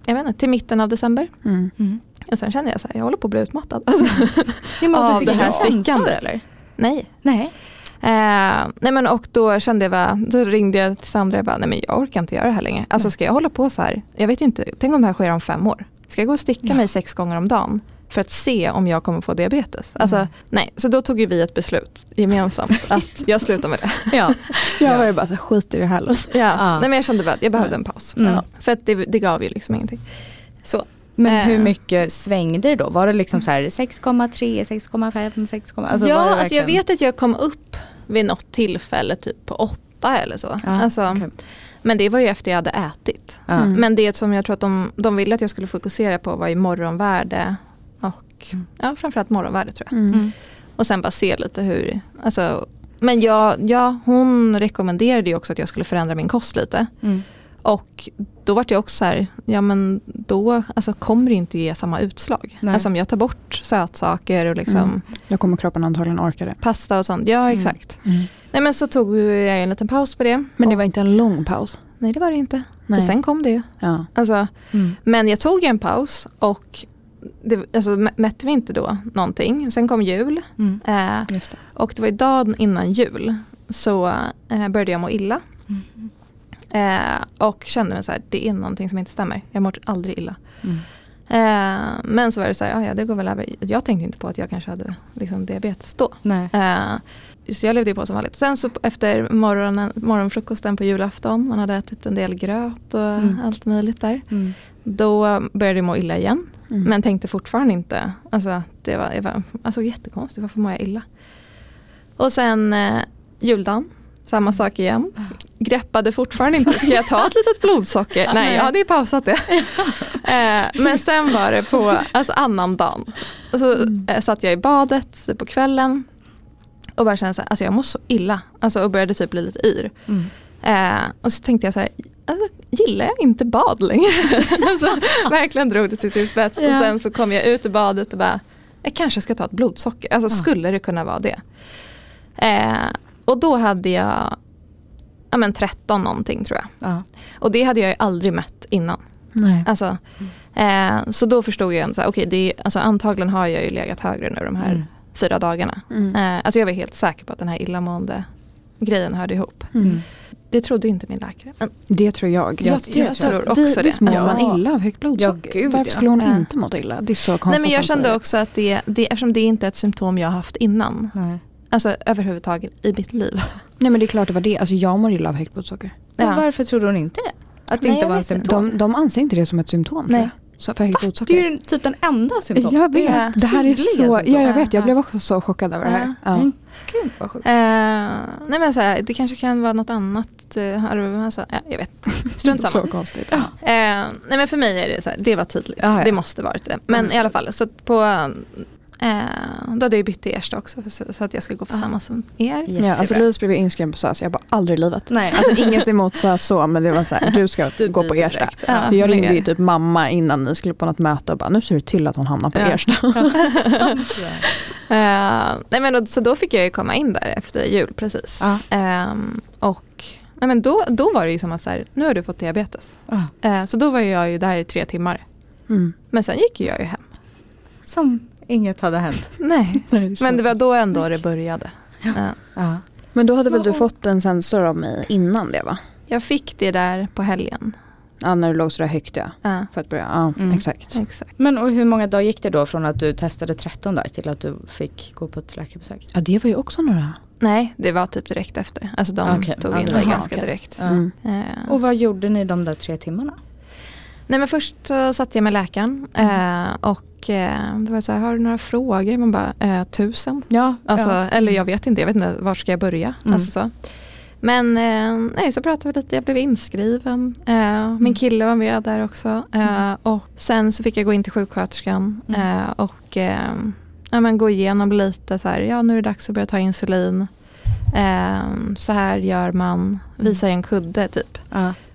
C: jag vet inte, till mitten av december.
B: Mm.
A: Mm.
C: Och sen kände jag så här, jag håller på att bli utmattad. Alltså,
A: Ja, men
C: Av
A: du fick
C: det här stickande.
A: eller?
C: nej.
A: Nej.
C: Eh, nej men och då kände jag bara, då ringde jag till Sandra och bara, nej men jag orkar inte göra det här längre. Alltså ska jag hålla på så här, jag vet ju inte, tänk om det här sker om fem år. Ska jag gå och sticka
A: Ja.
C: mig sex gånger om dagen för att se om jag kommer få diabetes? Alltså
A: Mm.
C: nej, så då tog ju vi ett beslut gemensamt att jag slutar med det.
A: Ja.
B: Jag var ju bara så skit i det här Luz.
C: Ja.
A: Ja.
C: Nej men jag kände bara att jag behövde en paus.
A: Mm.
C: För att det, det gav ju liksom ingenting. Så.
A: Men
C: Eh.
A: hur mycket svängde det då? Var det liksom så här 6,3, 6,5, 6, alltså
C: ja,
A: det
C: alltså jag
A: verkligen-
C: vet att jag kom upp vid något tillfälle typ på åtta eller så.
A: Ja,
C: alltså,
A: okej.
C: Men det var ju efter jag hade ätit.
B: Mm.
C: Men det som jag tror att de, de ville att jag skulle fokusera på var i morgonvärde och
A: Mm.
C: ja, framförallt morgonvärde tror jag.
B: Mm.
A: Mm.
C: Och sen bara se lite hur, alltså, men jag, ja, hon rekommenderade ju också att jag skulle förändra min kost lite.
A: Mm.
C: Och då var det också så här, ja men då alltså, kommer det inte ge samma utslag.
A: Nej.
C: Alltså om jag tar bort sötsaker och liksom
B: Mm. Då kommer kroppen antagligen orka det.
C: pasta och sånt. Ja
A: Mm.
C: exakt. Nej men så tog jag en liten paus på det.
B: Men det var inte en lång paus?
C: Nej det var det inte.
B: Nej.
C: För sen kom det ju.
B: Ja.
C: Alltså,
A: Mm.
C: men jag tog en paus och det, alltså, mä- mätte vi inte då någonting. Sen kom jul
A: Mm.
C: eh,
B: det.
C: och det var dagen innan jul så eh, började jag må illa.
A: Mm.
C: Eh, och kände mig så här, det är någonting som inte stämmer. Jag mår aldrig illa.
A: Mm.
C: Eh, men så var det så här, "Ja, det går väl över. Jag tänkte inte på att jag kanske hade liksom, diabetes då. Eh, så jag levde på som vanligt. Sen så efter morgonen, morgonfrukosten på julafton, man hade ätit en del gröt och
A: Mm.
C: allt möjligt där.
A: Mm.
C: Då började jag må illa igen.
B: Mm.
C: Men tänkte fortfarande inte, alltså det var, var alltså, jättekonstigt, varför mår jag illa? Och sen eh, juldagen, samma sak igen. Greppade fortfarande inte, ska jag ta ett litet blodsocker? Nej, jag hade ju pausat det. eh, men sen var det på alltså, annan dagen. Så eh, satt jag i badet på kvällen och bara kände här, alltså jag mår så illa. Alltså, och började typ bli lite yr.
A: Mm.
C: Eh, och så tänkte jag så här, alltså, gillar jag inte bad längre? alltså, verkligen drog det till sin spets.
A: Ja.
C: Och sen så kom jag ut ur badet och bara, jag kanske ska ta ett blodsocker. Alltså
A: Ja.
C: skulle det kunna vara det? Eh, och då hade jag ja, men 13 någonting tror jag.
A: Ja.
C: Och det hade jag ju aldrig mätt innan.
B: Nej.
C: Alltså, eh, så då förstod jag här, okej, det är- alltså, antagligen har jag ju legat högre nu de här
A: Mm.
C: fyra dagarna.
B: Mm.
C: Eh, alltså jag var helt säker på att den här illamående grejen hörde ihop.
B: Mm.
C: Det trodde inte min läkare. Men
B: Det tror jag.
A: Jag-
B: jag,
A: jag
C: tror också
B: vi,
C: det.
B: Visst mår
A: Ja.
B: man illa av högt blodsocker?
A: Ja,
B: Varför skulle hon
C: Ja.
B: inte mått illa? Det är så konstigt
C: Nej men jag kände också att det, det, eftersom det inte är ett symptom jag har haft innan,
A: Nej.
C: alltså överhuvudtaget i mitt liv.
B: Nej men det är klart det var det. Alltså jag mår illa av högt blodsocker.
A: Men
C: Ja.
A: varför trodde hon inte det? Att det
C: Nej,
A: inte var
C: inte.
A: symptom?
B: De, de anser inte det som ett symptom tror
C: Nej.
B: Så för högt
A: Det är ju typ den enda symptom.
B: Jag vet.
C: Ja.
B: Det här är så,
A: symptom.
B: ja jag vet, jag
C: Ja.
B: blev också så chockad över det här. Ja.
A: Men gud vad sjukt.
C: Eh, nej men så här, det kanske kan vara något annat. Uh, alltså, ja, jag vet Strunt
B: Så
C: samma.
B: konstigt.
C: Eh, nej men för mig är det så här, det var tydligt.
A: Ja, ja.
C: Det måste varit det. Men i alla fall, så på, eh, då hade jag ju bytt till Ersta också så, så att jag ska gå på
A: Ah.
C: samma som er.
B: Ja, alltså Louise blev inskriven på SÖS, jag bara aldrig i livet.
A: Nej.
B: Alltså inget emot SÖS så men det var så här, du ska
A: Du
B: gå på Ersta.
C: Ja.
B: Så jag ringde ju typ mamma innan ni skulle på något möte och bara nu ser det till att hon hamnar på
C: Ja.
B: Ersta.
C: Eh, nej men, då- så då fick jag ju komma in där efter jul precis.
A: Ja.
C: Ehm, och nej men då, då var det ju som att så här, nu har du fått diabetes.
A: Ah,
C: Eh, så då var jag ju där i tre timmar.
B: Mm.
C: Men sen gick ju jag ju hem.
A: Som inget hade hänt.
C: Nej. Men det var då ändå det började.
A: Ja. Ja.
B: Men då hade väl du fått en sensor av mig innan det va?
C: jag fick det där på helgen.
B: Ja när du låg sådär högt ja.
C: Ja,
B: För att börja, ja
A: Mm.
B: exakt.
C: exakt.
A: Men och hur många dagar gick det då från att du testade 13 dagar till att du fick gå på ett läkarbesök?
B: Ja det var ju också några.
C: Nej, det var typ direkt efter. Alltså de
A: Okej.
C: tog in mig
A: var-
C: ganska
A: okej.
C: direkt.
B: Mm.
C: Eh,
A: Och vad gjorde ni de där tre timmarna?
C: Nej men först så satt jag med läkaren
A: Mm.
C: eh, och eh, det var så här, har du några frågor? Man bara, eh, tusen.
A: Ja,
C: Alltså,
A: ja.
C: Eller jag vet inte, jag vet inte, var ska jag börja?
A: Mm.
C: Alltså så. Men eh, nej, så pratade vi lite, jag blev inskriven. Eh, min kille var med där också. Eh, och sen så fick jag gå in till sjuksköterskan
A: Mm.
C: och ja, men gå igenom lite så här, ja nu är det dags att börja ta insulin. Så här gör man, visa i en kudde typ.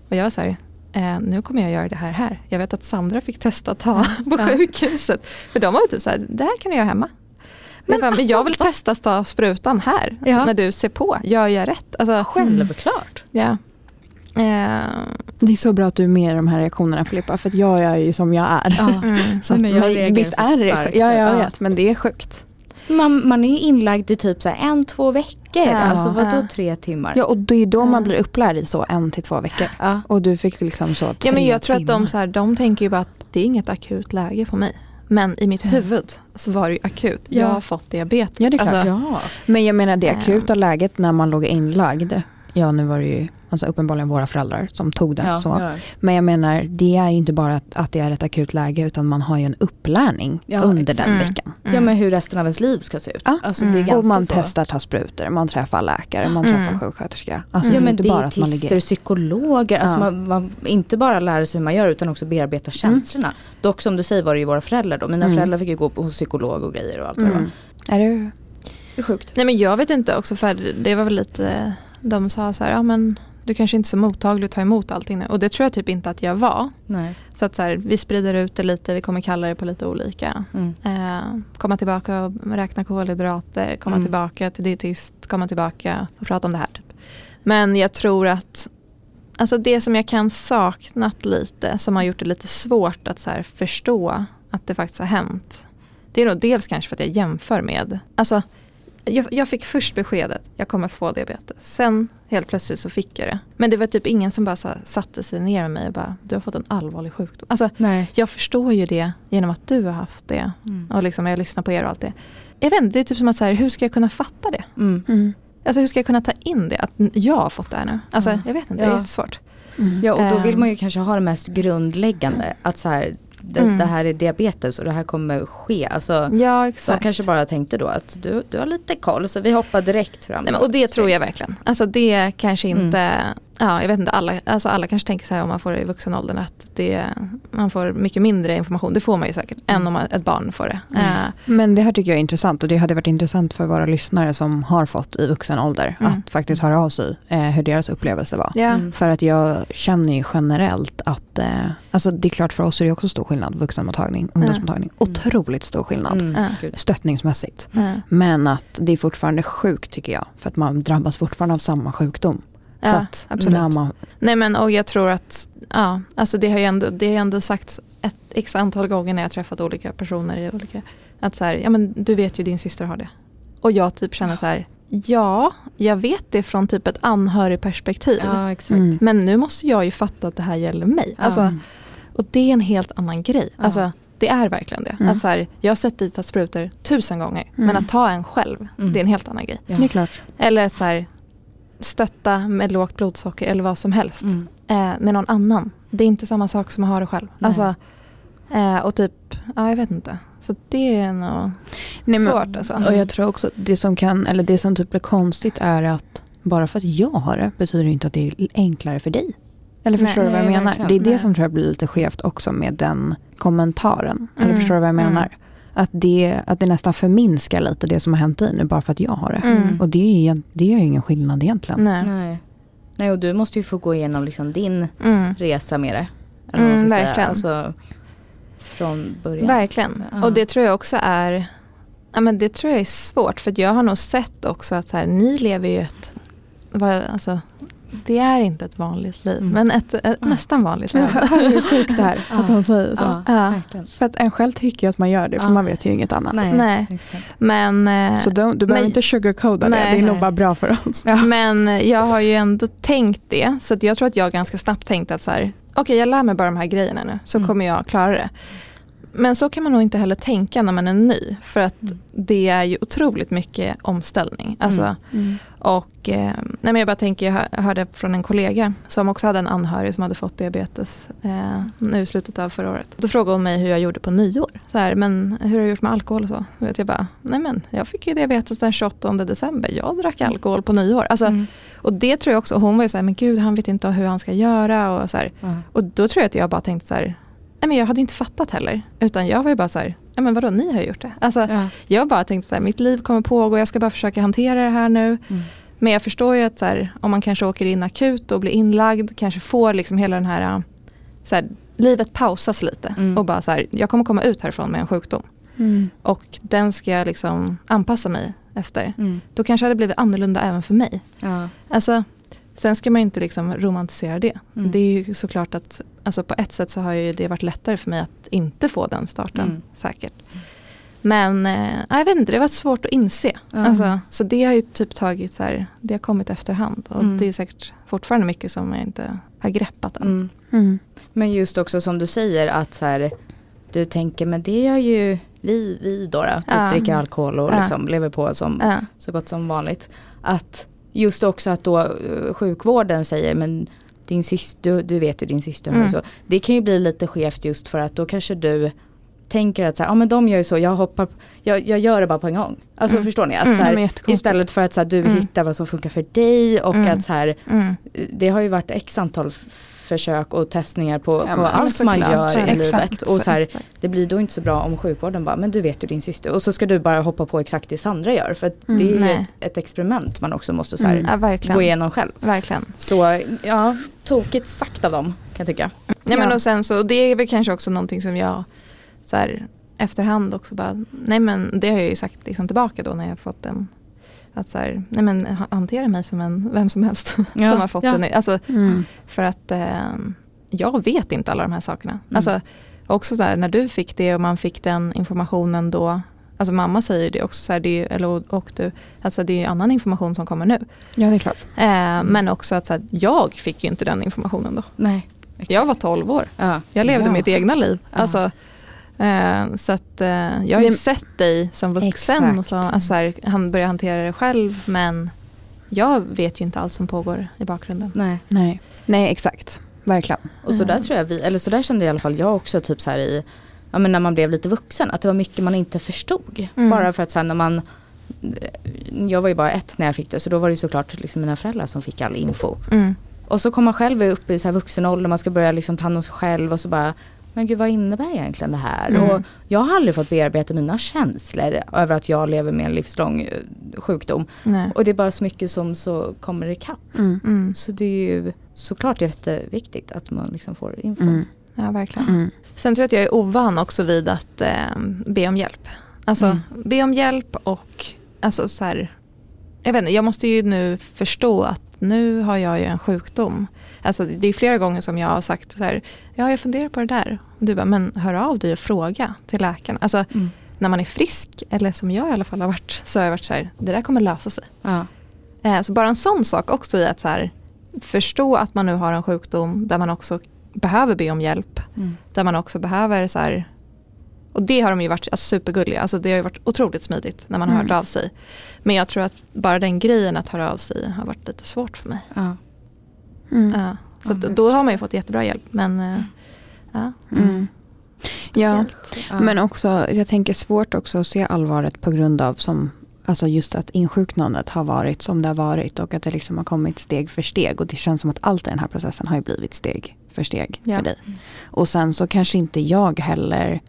C: Och jag var så här, eh, nu kommer jag göra det här här. Jag vet att Sandra fick testa att ta på
A: Ja.
C: sjukhuset. För de var typ så här, det här kan du göra hemma. Men,
A: Men
C: men jag vill
A: alltså,
C: testa att ta sprutan här.
A: Ja.
C: När du ser på, gör jag rätt? Alltså,
A: Självklart.
C: Ja.
B: Det är så bra att du är med i de här reaktionerna Filippa, för att jag är ju som jag är.
A: Ja.
C: mm.
B: Så
A: Nej, men jag
B: men
A: reagerar
B: visst är det. Ja, jag
A: Ja.
B: vet, men det är sjukt.
A: Man, man är ju inlagd i typ så här en, två veckor.
C: Ja.
A: alltså vadå
C: Ja.
A: tre timmar?
B: Ja, och det är då
C: Ja.
B: man blir upplärd i så en till två veckor.
A: Ja.
B: Och du fick liksom så
C: Ja
B: tre
C: men jag tror att de,
B: timmar.
C: så här, de tänker ju bara att det är inget akut läge på mig. Men i mitt huvud så var det ju akut.
A: Ja.
C: Jag har fått diabetes.
B: Ja, det är klart.
C: Alltså,
A: ja.
B: Men jag menar det
C: Ja.
B: akuta läget när man låg inlagd. Ja nu var det ju alltså uppenbarligen våra föräldrar som tog det.
A: Ja,
B: så.
A: ja.
B: Men jag menar det är ju inte bara att, att det är ett akut läge utan man har ju en upplärning
A: Ja,
B: under
A: exakt.
B: den
C: Mm.
B: veckan.
A: ja men hur resten av ens liv ska se ut.
B: Ja.
A: Alltså,
C: Mm.
A: det är ganska
B: Och man
A: så.
B: testar ta sprutor, man träffar läkare, man
C: Mm.
B: träffar sjuksköterska. Alltså
A: Ja
B: det är
A: men
B: inte bara att man ligger...
A: psykologer, alltså
B: Ja.
A: man, man inte bara lär sig hur man gör utan också bearbeta känslorna. Dock som du säger var det ju våra föräldrar då, mina
B: Mm.
A: föräldrar fick ju gå på hos psykolog och grejer och allt det.
B: Mm. Är det
A: Det är sjukt.
C: Nej men jag vet inte också för det var väl lite, de sa så här, ja men du kanske inte är så mottaglig att ta emot allting nu. Och det tror jag typ inte att jag var.
A: Nej.
C: Så att så här, vi sprider ut det lite, vi kommer kalla det på lite olika.
A: Mm.
C: Eh, komma tillbaka och räkna kolhydrater, komma
A: Mm.
C: tillbaka till dietist, komma tillbaka och prata om det här. Typ. Men jag tror att alltså det som jag kan saknat lite, som har gjort det lite svårt att så här förstå att det faktiskt har hänt. Det är nog dels kanske för att jag jämför med, alltså jag, jag fick först beskedet, jag kommer få diabetes. Sen helt plötsligt så fick jag det. Men det var typ ingen som bara så här, satte sig ner med mig och bara, du har fått en allvarlig sjukdom. Alltså
A: Nej.
C: jag förstår ju det genom att du har haft det.
A: Mm.
C: Och liksom jag lyssnar på er och allt det. Jag vet inte, det är typ som att så här, hur ska jag kunna fatta det?
A: Mm.
B: mm.
C: Alltså hur ska jag kunna ta in det? Att jag har fått det här nu. Alltså
A: Ja.
C: jag vet inte, det är
A: Ja.
C: jättesvårt.
B: Mm.
A: Ja och då vill
C: Ehm.
A: man ju kanske ha det mest grundläggande. Att så här, det,
C: Mm.
A: det här är diabetes och det här kommer ske. Alltså,
C: Ja exakt.
A: kanske bara tänkte då att du, du har lite koll så vi hoppar direkt fram.
C: Nej, och det tror jag verkligen. Alltså det kanske
A: Mm.
C: Ja jag vet inte, alla, alltså alla kanske tänker så här om man får det i vuxen åldern att det, man får mycket mindre information. Det får man ju säkert än om ett barn får det.
A: Mm.
C: Eh,
B: Men det här tycker jag är intressant och det hade varit intressant för våra lyssnare som har fått i vuxen ålder
C: Mm.
B: att faktiskt höra av sig eh, hur deras upplevelse var.
C: ja.
A: Mm.
B: För att jag känner ju generellt att, eh, alltså det är klart för oss är det också stor skillnad, vuxenmottagning, ungdomsmottagning.
A: Mm.
B: Otroligt stor skillnad
A: Mm.
B: Stöttningsmässigt. Men att det är fortfarande sjukt tycker jag, för att man drabbas fortfarande av samma sjukdom. Så
C: Ja,
B: att
C: absolut.
B: när man,
C: Nej men och jag tror att, ja, alltså det har ju ändå, det har ändå sagts ett x antal gånger när jag träffat olika personer i olika, att så här, ja men du vet ju din syster har det. Och jag typ känner så här, ja, jag vet det från typ ett anhörigperspektiv.
A: Ja exakt.
B: Mm.
C: Men nu måste jag ju fatta att det här gäller mig. Alltså,
A: Ja.
C: Och det är en helt annan grej.
A: Ja.
C: Alltså, det är verkligen det.
B: Mm.
C: Att så här, jag har sett dig ta sprutor tusen gånger.
B: Mm.
C: Men att ta en själv,
A: Mm.
C: det är en helt annan grej.
A: Ja.
B: det är klart.
C: Eller så här, stötta med lågt blodsocker eller vad som helst
A: Mm.
C: eh, med någon annan. Det är inte samma sak som att ha det själv.
A: Nej.
C: Alltså, eh, och typ, ja jag vet inte. Så det är nog
B: Nej, men-
C: svårt alltså.
B: Och jag tror också det som kan, eller det som typ blir konstigt är att bara för att jag har det betyder det inte att det är enklare för dig. Eller
C: Nej,
B: förstår du vad jag
A: nej,
B: menar?
A: verkligen.
B: Det är det
C: Nej.
B: som tror jag blir lite skevt också med den kommentaren. Eller
C: Mm,
B: förstår du vad jag
C: mm.
B: Att, det, att det nästan förminskar lite det som har hänt dig nu bara för att jag har det.
C: Mm.
B: Och det, är, ju- det gör ju ingen skillnad egentligen.
C: Nej.
A: Nej. Nej och du måste ju få gå igenom liksom din
C: Mm.
A: resa med det. Eller man
C: Mm,
A: säga.
C: verkligen.
A: Alltså, från början.
C: Verkligen.
A: Ja.
C: Och det tror jag också är ja, men det tror jag är svårt för jag har nog sett också att så här, ni lever ju ett vad, alltså, det är inte ett vanligt liv
A: Mm.
C: men ett, ett nästan vanligt liv.
B: Hur sjukt det här att hon säger så.
A: Ja,
C: Ja.
B: För att en själv tycker ju att man gör det för
A: Ja.
B: man vet ju inget annat.
A: Nej,
C: Nej. Men, eh,
B: Så du, du behöver
C: Men-
B: inte sugarcoda det,
C: Nej,
B: det är nog bara bra för oss.
C: men jag har ju ändå tänkt det så att jag tror att jag ganska snabbt tänkte att så här okej jag lär mig bara de här grejerna nu så
A: Mm.
C: kommer jag klara det. Men så kan man nog inte heller tänka när man är ny. För att
A: Mm.
C: det är ju otroligt mycket omställning. Alltså,
A: Mm.
B: Mm.
C: Och eh, nej men jag bara tänker, jag hör- hörde från en kollega som också hade en anhörig som hade fått diabetes eh, nu i slutet av förra året. Då frågade hon mig hur jag gjorde på nyår. Så här, men hur har du gjort med alkohol och så? Och jag bara, nej men jag fick ju diabetes den 28 december. Jag drack alkohol på nyår. Alltså,
A: Mm.
C: Och det tror jag också, hon var ju så här, men gud han vet inte hur han ska göra. Och, så här. Och då tror jag att jag bara tänkte så här, nej men jag hade inte fattat heller. Utan jag var ju bara så här, nej men vadå ni har gjort det. Alltså,
A: Ja.
C: jag bara tänkte så här, mitt liv kommer pågå, jag ska bara försöka hantera det här nu.
A: Mm.
C: Men jag förstår ju att så här, om man kanske åker in akut och blir inlagd, kanske får liksom hela den här, äh, så här livet pausas lite.
A: Mm.
C: Och bara så här, jag kommer komma ut härifrån med en sjukdom.
B: Mm.
C: Och den ska jag liksom anpassa mig efter.
A: Mm.
C: Då kanske det hade blivit annorlunda även för mig.
A: Ja.
C: Alltså, sen ska man inte liksom romantisera det.
A: Mm.
C: Det är ju såklart att alltså på ett sätt så har ju det varit lättare för mig att inte få den starten.
A: Mm.
C: Säkert. Men eh, jag vet inte, det var svårt att inse.
A: Ja.
C: Alltså, så det har ju typ tagit så här, det har kommit efterhand. Och
A: Mm.
C: det är säkert fortfarande mycket som jag inte har greppat än.
A: Mm.
B: Mm.
A: Men just också som du säger att så här, du tänker men det gör ju vi, vi då, då typ
C: Ja.
A: dricker alkohol och
C: Ja.
A: liksom lever på som
C: Ja.
A: så gott som vanligt. Att just också att då eh, sjukvården säger men din syster, du, du vet ju din syster
C: Mm.
A: så. Det kan ju bli lite skevt just för att då kanske du tänker att så här, ja men de gör ju så, jag hoppar, jag, jag gör det bara på en gång. Alltså
C: Mm.
A: förstår ni? Att
C: Mm.
A: så här, istället för att så här, du
C: Mm.
A: hittar vad som funkar för dig och
C: Mm.
A: att så här,
C: Mm.
A: det har ju varit x antal försök och testningar på,
B: Ja,
A: på allt man gör i
C: Exakt,
A: livet. Och så här,
C: exakt.
A: det blir då inte så bra om sjukvården bara, men du vet ju din syster. Och så ska du bara hoppa på exakt det Sandra gör. För att
B: Mm,
A: det är
C: nej.
A: ett, ett experiment man också måste så här,
B: Mm.
C: Ja,
A: gå igenom själv.
C: verkligen.
A: Så ja, tokigt sagt av dem kan jag tycka.
C: Ja, men och sen så, det är väl kanske också någonting som jag så här, efterhand också bara, nej men det har jag ju sagt liksom tillbaka då när jag fått den. Att så här, nej men ha- hantera mig som en, vem som helst
A: Ja,
C: som har fått
A: ja.
C: den. Alltså,
B: Mm.
C: för att eh, jag vet inte alla de här sakerna.
A: Mm.
C: Alltså, också så här, när du fick det och man fick den informationen då, alltså mamma säger det också, så här, det är, eller, och, du, alltså det är ju annan information som kommer nu.
B: Ja det är klart.
C: Eh, Men också att så här, jag fick ju inte den informationen då.
A: Nej.
C: Jag var 12 år.
A: Ja.
C: Jag levde
B: Ja.
C: mitt egna liv. Alltså, eh, så att, eh, jag har ju
B: Men-
C: sett dig som vuxen. Och så,
B: Exakt.
C: alltså, så här, han börjar hantera det själv men jag vet ju inte allt som pågår i bakgrunden.
A: Nej.
B: Nej. Nej exakt. Verkligen.
A: Och så där
C: Mm.
A: tror jag vi, eller så där kände i alla fall jag också typ så här i, ja men när man blev lite vuxen, att det var mycket man inte förstod.
C: Mm.
A: Bara för att sen när man, jag var ju bara ett när jag fick det, så då var det ju såklart liksom mina föräldrar som fick all info.
C: Mm.
A: Och så kommer man själv upp i så här vuxen ålder, man ska börja liksom ta hand om sig själv och så bara men gud vad innebär egentligen det här?
C: Mm.
A: Och jag har aldrig fått bearbeta mina känslor över att jag lever med en livslång eh, sjukdom.
C: Nej.
A: Och det är bara så mycket som så kommer ikapp.
B: Mm.
C: Mm.
A: Så det är ju såklart jätteviktigt att man liksom får info.
B: Mm.
C: Ja, verkligen.
B: Mm.
C: Sen tror jag att jag är ovan också vid att eh, be om hjälp. Alltså
A: Mm.
C: be om hjälp och alltså så här, jag vet inte, jag måste ju nu förstå att nu har jag ju en sjukdom. Alltså det är flera gånger som jag har sagt så här, ja jag funderar på det där. Du bara, men hör av dig och fråga till läkaren. Alltså
A: Mm.
C: när man är frisk, eller som jag i alla fall har varit, så har jag varit så här, det där kommer lösa sig.
A: Ja.
C: Eh, så bara en sån sak också i att så här, förstå att man nu har en sjukdom där man också behöver be om hjälp.
A: Mm.
C: Där man också behöver så här, och det har de ju varit alltså, supergulliga, alltså det har ju varit otroligt smidigt när man har
B: Mm.
C: hört av sig. Men jag tror att bara den grejen att höra av sig har varit lite svårt för mig.
A: Ja.
B: Mm.
C: Ja, så
A: Ja,
C: då har man ju fått jättebra hjälp. Men eh, ja,
B: Mm. Ja.
C: speciellt.
A: Ja.
B: Men också, jag tänker svårt också att se allvaret på grund av som Alltså just att insjuknandet har varit som det har varit och att det liksom har kommit steg för steg. Och det känns som att allt i den här processen har ju blivit steg för steg
C: Ja.
B: för dig. Och sen så kanske inte jag heller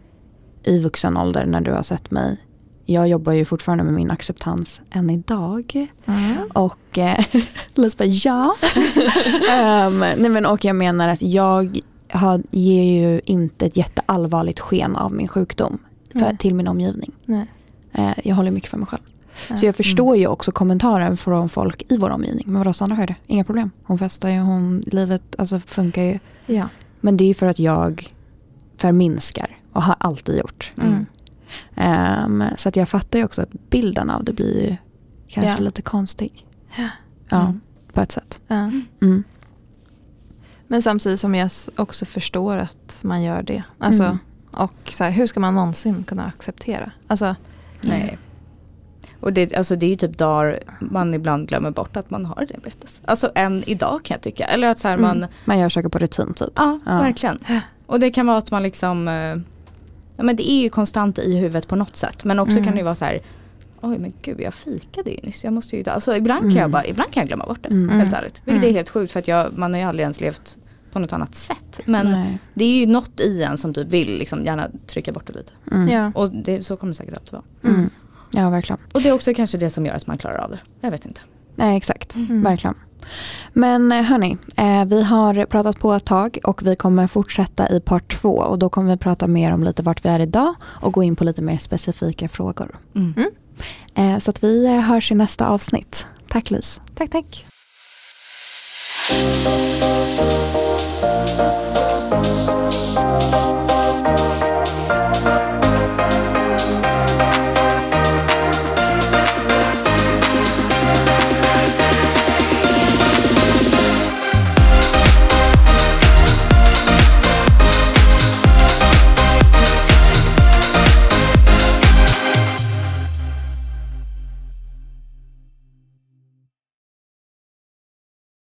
B: i vuxen ålder när du har sett mig. Jag jobbar ju fortfarande med min acceptans än idag.
C: Mm.
B: Och eh, bara ja. Ehm, nej men, och jag menar att jag har, ger ju inte ett jätteallvarligt sken av min sjukdom för,
C: Nej.
B: till min omgivning.
C: Nej.
B: Eh, jag håller mycket för mig själv.
C: Ja.
B: Så jag förstår ju också kommentaren från folk i vår omgivning. Men vadå Sandra har det? Inga problem. Hon festar ju, hon, livet alltså, funkar ju.
C: Ja.
B: Men det är ju för att jag förminskar och har alltid gjort.
C: Mm.
B: Ehm, så att jag fattar ju också att bilden av det blir ju kanske
C: Ja.
B: lite konstig.
C: Ja.
A: Mm.
B: på ett sätt.
C: Ja.
B: Mm.
C: Men samtidigt som jag också förstår att man gör det. Alltså,
B: Mm.
C: Och så här, hur ska man någonsin kunna acceptera? Alltså,
A: Nej. Och det, alltså det är ju typ dagar man ibland glömmer bort att man har diabetes. Alltså än idag kan jag tycka. Eller att så här man,
B: Mm. Man gör saker på rutin typ.
A: ja,
B: Ja.
A: verkligen. Och det kan vara att man liksom, eh, ja men det är ju konstant i huvudet på något sätt. Men också
B: Mm.
A: kan det ju vara så här, oj men gud jag fikade ju nyss, jag måste ju alltså ibland kan jag
B: Mm.
A: bara, ibland kan jag glömma bort det.
B: Mm.
A: Helt ärligt. Vilket
C: Mm.
A: är helt sjukt för att jag, man har ju aldrig ens levt på något annat sätt. Men
B: Nej.
A: det är ju något i en som typ vill liksom gärna trycka bort det lite.
B: Mm.
C: ja.
A: Och det, så kommer det säkert alltid vara.
B: Mm. Ja verkligen.
A: Och det är också kanske det som gör att man klarar av det. Jag vet inte.
B: Nej exakt,
C: Mm.
B: verkligen. Men eh, hörni, eh, vi har pratat på ett tag och vi kommer fortsätta i part två och då kommer vi prata mer om lite vart vi är idag och gå in på lite mer specifika frågor.
A: Mm.
B: Eh, så att vi eh, hörs i nästa avsnitt. Tack Lis.
C: Tack, tack. Música